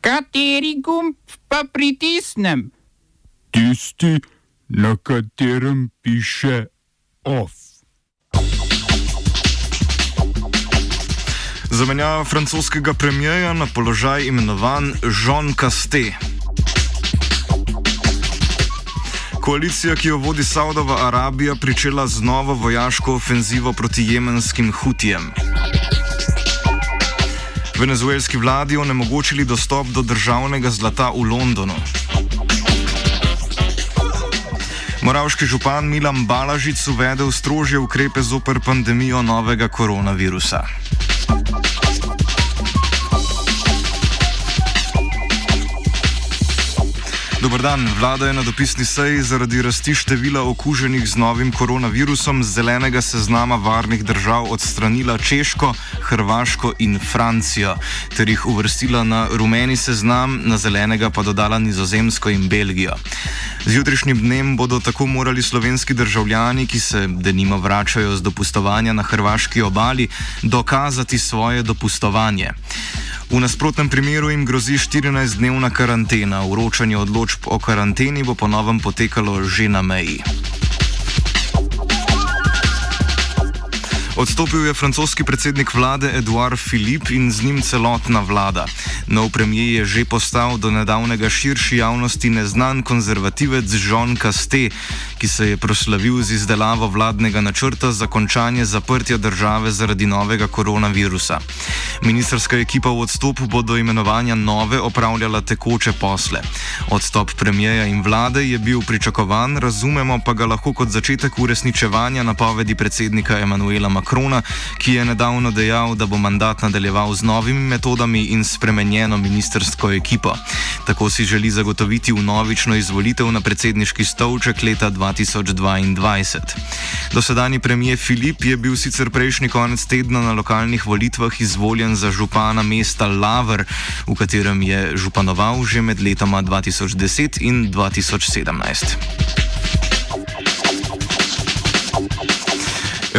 Kateri gumb pa pritisnem? Tisti, na katerem piše OF. Zamenjava francoskega premijeja na položaj imenovan Jean Castet. Koalicija, ki jo vodi Saudova Arabija, pričela z novo vojaško ofenzivo proti jemenskim hutijem. Venezuelski vladi onemogočili dostop do državnega zlata v Londonu. Moravški župan Milan Balažic uvedel strožje ukrepe zoper pandemijo novega koronavirusa. Dobr dan. Vlada je na dopisni seji zaradi rasti števila okuženih z novim koronavirusom z zelenega seznama varnih držav odstranila Češko, Hrvaško in Francijo ter jih uvrstila na rumeni seznam, na zelenega pa dodala Nizozemsko in Belgijo. Z jutrišnjim dnem bodo tako morali slovenski državljani, ki se denimo vračajo z dopustovanja na hrvaški obali, dokazati svoje dopustovanje. V nasprotnem primeru jim grozi 14-dnevna karantena. Vročanje odločb o karanteni bo ponovem potekalo že na meji. Odstopil je francoski predsednik vlade Edouard Philippe in z njim celotna vlada. Nov premijer je že postal do nedavnega širši javnosti neznan konzervativec Jean Castet, ki se je proslavil z izdelavo vladnega načrta za končanje zaprtja države zaradi novega koronavirusa. Ministerska ekipa v odstopu bo do imenovanja nove opravljala tekoče posle. Odstop premijeja in vlade je bil pričakovan, razumemo pa ga lahko kot začetek uresničevanja napovedi predsednika Emanuela Macrona, ki je nedavno dejal, da bo mandat nadaljeval z novimi metodami in spremenjeno ministersko ekipo. Tako si želi zagotoviti vnovično izvolitev na predsedniški stolček leta 2022. Dosedani premijer Filip je bil sicer prejšnji konec tedna na lokalnih volitvah izvoljen za župana mesta Laver, v katerem je županoval že med letoma 2010 in 2017.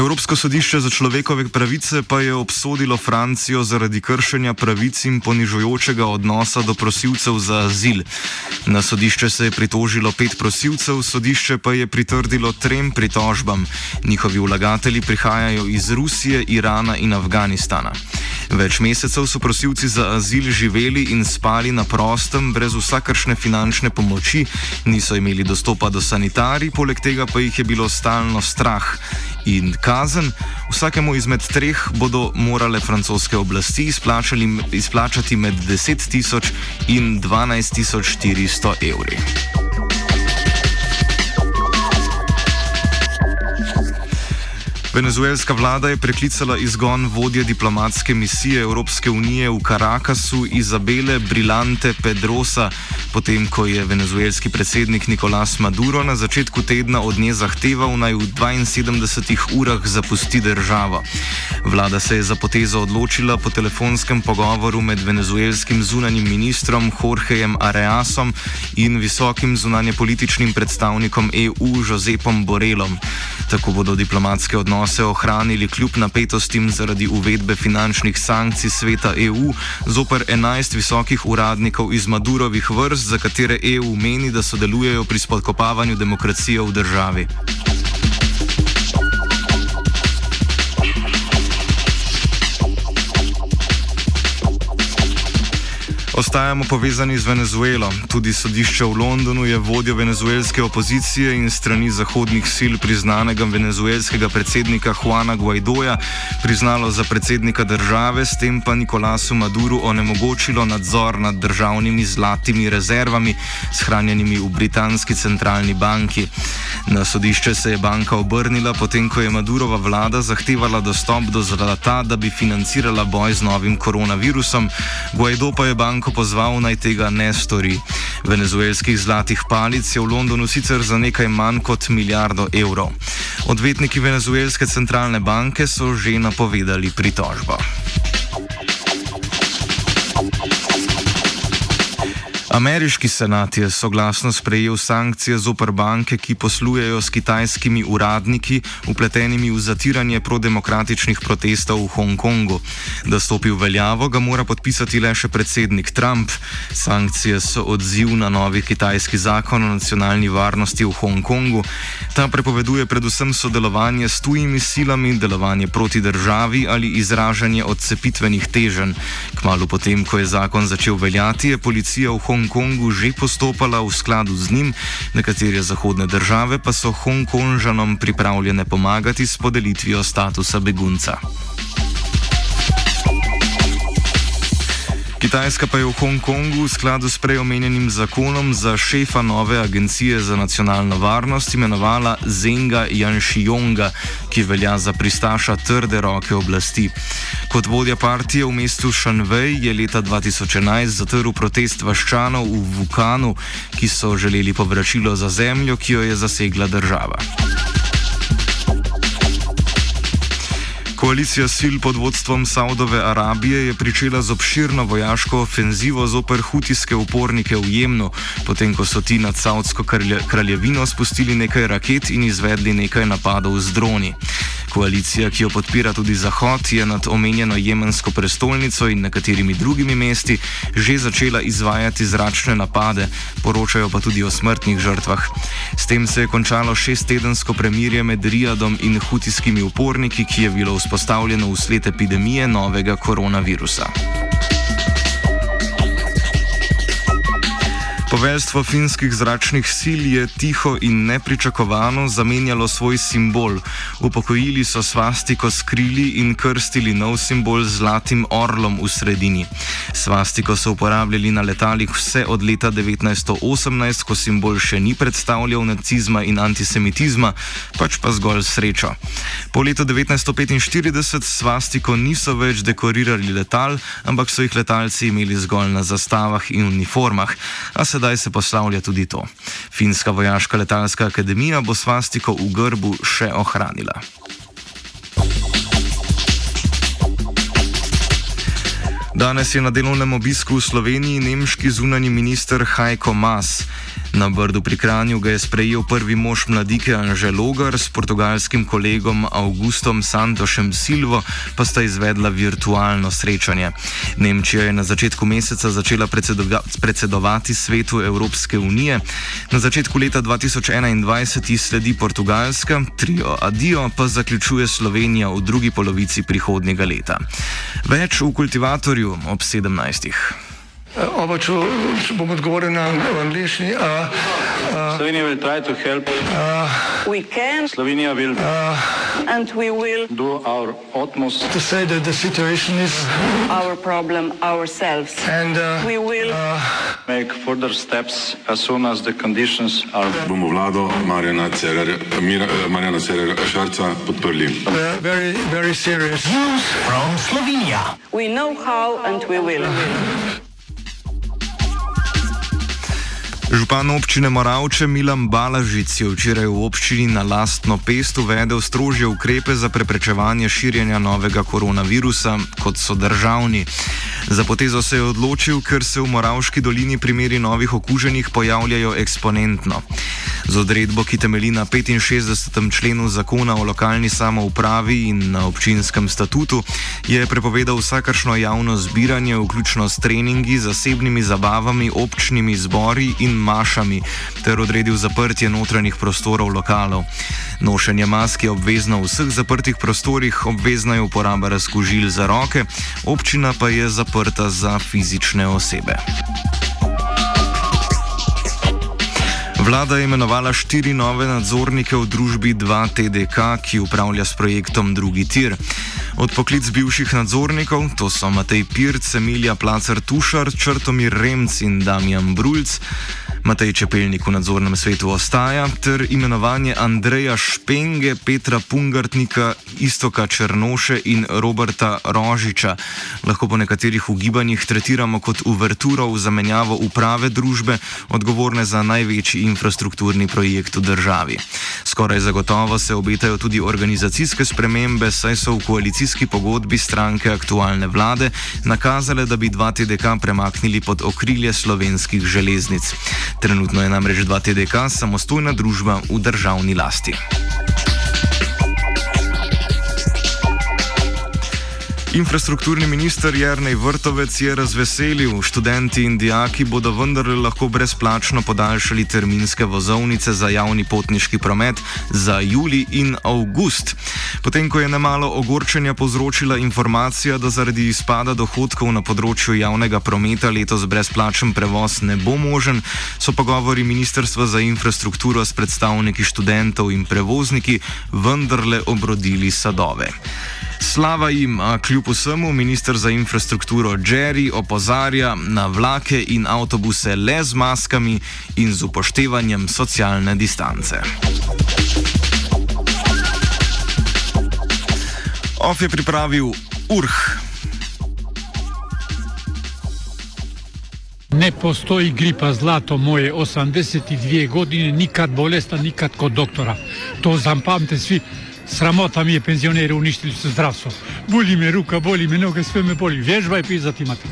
Evropsko sodišče za človekove pravice pa je obsodilo Francijo zaradi kršenja pravic in ponižujočega odnosa do prosilcev za azil. Na sodišče se je pritožilo pet prosilcev, sodišče pa je pritrdilo trem pritožbam. Njihovi vlagatelji prihajajo iz Rusije, Irana in Afganistana. Več mesecev so prosilci za azil živeli in spali na prostem, brez vsakršne finančne pomoči, niso imeli dostopa do sanitarij, poleg tega pa jih je bilo stalno strah in kazen. Vsakemu izmed treh bodo morale francoske oblasti izplačati med 10 tisoč in 12 400 evri. Venezuelska vlada je preklicala izgon vodje diplomatske misije Evropske unije v Carakasu Izabele Brilante Pedrosa, potem ko je venezuelski predsednik Nicolás Maduro na začetku tedna od nje zahteval naj v 72 urah zapusti državo. Vlada se je za potezo odločila po telefonskem pogovoru med venezuelskim zunanjim ministrom Jorgejem Areasom in visokim zunanje političnim predstavnikom EU Josepom Borelom. Tako bodo diplomatske odnose ohranili kljub napetostim zaradi uvedbe finančnih sankcij sveta EU zoper 11 visokih uradnikov iz Madurovih vrst, za katere EU meni, da sodelujejo pri spodkopavanju demokracije v državi. Ostajamo povezani z Venezuelo. Tudi sodišče v Londonu je vodjo venezuelske opozicije in strani zahodnih sil priznanega venezuelskega predsednika Juana Guaidoja priznalo za predsednika države, s tem pa Nikolasu Maduru onemogočilo nadzor nad državnimi zlatimi rezervami, shranjenimi v britanski centralni banki. Na sodišče se je banka obrnila, potem ko je Madurova vlada zahtevala dostop do zlata, da bi financirala boj z novim koronavirusom. Guaido pa je banko banko pozval naj tega ne stori. Venezuelskih zlatih palic je v Londonu sicer za nekaj manj kot milijardo evrov. Odvetniki venezuelske centralne banke so že napovedali pritožbo. Ameriški senat je soglasno sprejel sankcije zoper banke, ki poslujejo s kitajskimi uradniki, upletenimi v zatiranje prodemokratičnih protestov v Hongkongu. Da stopi v veljavo, ga mora podpisati le še predsednik Trump. Sankcije so odziv na novi kitajski zakon o nacionalni varnosti v Hongkongu. Ta prepoveduje predvsem sodelovanje s tujimi silami, delovanje proti državi ali izražanje odcepitvenih teženj. Kmalo potem, ko je zakon začel veljati, je policija v Hongkongu Hongkongu že postopala v skladu z njim, nekatere zahodne države pa so Hongkonžanom pripravljene pomagati s podelitvijo statusa begunca. Kitajska pa je v Hongkongu v skladu s preomenjenim zakonom za šefa nove agencije za nacionalno varnost imenovala Zenga Janšionga, ki velja za pristaša trde roke oblasti. Kot vodja partije v mestu Šanvej je leta 2011 zatrl protest vaščanov v Vukanu, ki so želeli povračilo za zemljo, ki jo je zasegla država. Koalicija sil pod vodstvom Saudove Arabije je pričela z obširno vojaško ofenzivo zoper hutijske upornike v Jemnu, potem ko so ti nad Saudsko kraljevino spustili nekaj raket in izvedli nekaj napadov z droni. Koalicija, ki jo podpira tudi Zahod, je nad omenjeno jemensko prestolnico in nekaterimi drugimi mesti že začela izvajati zračne napade, poročajo pa tudi o smrtnih žrtvah. S tem se je končalo šestedensko premirje med Rijadom in hutijskimi uporniki, ki je bilo vzpostavljeno vsled epidemije novega koronavirusa. Poveljstvo finskih zračnih sil je tiho in nepričakovano zamenjalo svoj simbol. Upokojili so svastiko s krili in krstili nov simbol z zlatim orlom v sredini. Svastiko so uporabljali na letalih vse od leta 1918, ko simbol še ni predstavljal nacizma in antisemitizma, pač pa zgolj srečo. Po letu 1945 svastiko niso več dekorirali letal, ampak so jih letalci imeli zgolj na zastavah in uniformah sedaj se poslavlja tudi to. Finska vojaška letalska akademija bo svastiko v grbu še ohranila. Danes je na delovnem obisku v Sloveniji nemški zunani minister Heiko Maas. Na Brdu pri Kranju ga je sprejel prvi mož mladike Anže Logar s portugalskim kolegom Augustom Santošem Silvo, pa sta izvedla virtualno srečanje. Nemčija je na začetku meseca začela predsedovati svetu Evropske unije, na začetku leta 2021 sledi Portugalska, trio Adio pa zaključuje Slovenija v drugi polovici prihodnjega leta. Več v kultivatorju ob 17. Oba, če, če bom odgovoril na angliški. Slovenija bo poskušala pomagati. Slovenija bo naredila naš utmost, da bo rekla, da je situacija naš problem, naš sebe. In bomo naredili nadaljnje korake, as soon as the conditions are. Bomo vlado Marjana Cererera Šarca podprli. Very, very serious news from Slovenia. We know how and we will. Župan občine Moravče Milan Balažic je včeraj v občini na lastno pest uvedel strožje ukrepe za preprečevanje širjenja novega koronavirusa, kot so državni. Za potezo se je odločil, ker se v Moravški dolini primeri novih okuženih pojavljajo eksponentno. Z odredbo, ki temelji na 65. členu zakona o lokalni samoupravi in na občinskem statutu, je prepovedal vsakršno javno zbiranje, vključno s treningi, zasebnimi zabavami, občnimi zbori in mašami, ter odredil zaprtje notranjih prostorov lokalov. Nošenje maske je obvezno v vseh zaprtih prostorih, obvezna je uporaba razkužil za roke, občina pa je zaprta za fizične osebe. Vlada je imenovala štiri nove nadzornike v družbi 2TDK, ki upravlja s projektom Drugi tir. Od poklic bivših nadzornikov, to so Matej Pirc, Emilija Placer Tušar, Črtomir Remc in Damjan Brulc, Matej Čepelnik v nadzornem svetu ostaja, ter imenovanje Andreja Špenge, Petra Pungartnika, Istoka Črnoše in Roberta Rožiča. Lahko po nekaterih ugibanjih tretiramo kot uverturo v zamenjavo uprave družbe, odgovorne za največji infrastrukturni projekt v državi. Skoraj zagotovo se obetajo tudi organizacijske spremembe, saj so v koalicijski pogodbi stranke aktualne vlade nakazale, da bi 2TDK premaknili pod okrilje slovenskih železnic. Trenutno je namreč 2TDK samostojna družba v državni lasti. Infrastrukturni minister Jrnej Vrtovec je razveselil, študenti in dijaki bodo vendarle lahko brezplačno podaljšali terminske vozovnice za javni potniški promet za juli in avgust. Potem, ko je nemalo ogorčenja povzročila informacija, da zaradi izpada dohodkov na področju javnega prometa letos brezplačen prevoz ne bo možen, so pogovori Ministrstva za infrastrukturo s predstavniki študentov in prevozniki vendarle obrodili sadove. Slava jim, a kljub vsemu ministr za infrastrukturo Jerry opozarja na vlake in avtobuse le z maskami in z upoštevanjem socialne distance. Of je pripravil Urh. Ne postoji gripa zlato moje 82 godine, nikad bolesna, nikad kod doktora. To zapamte svi. Sramota mi je penzionere uništili su zdravstvo. Boli me ruka, boli me noge, sve me boli. Vježba je pizati imate.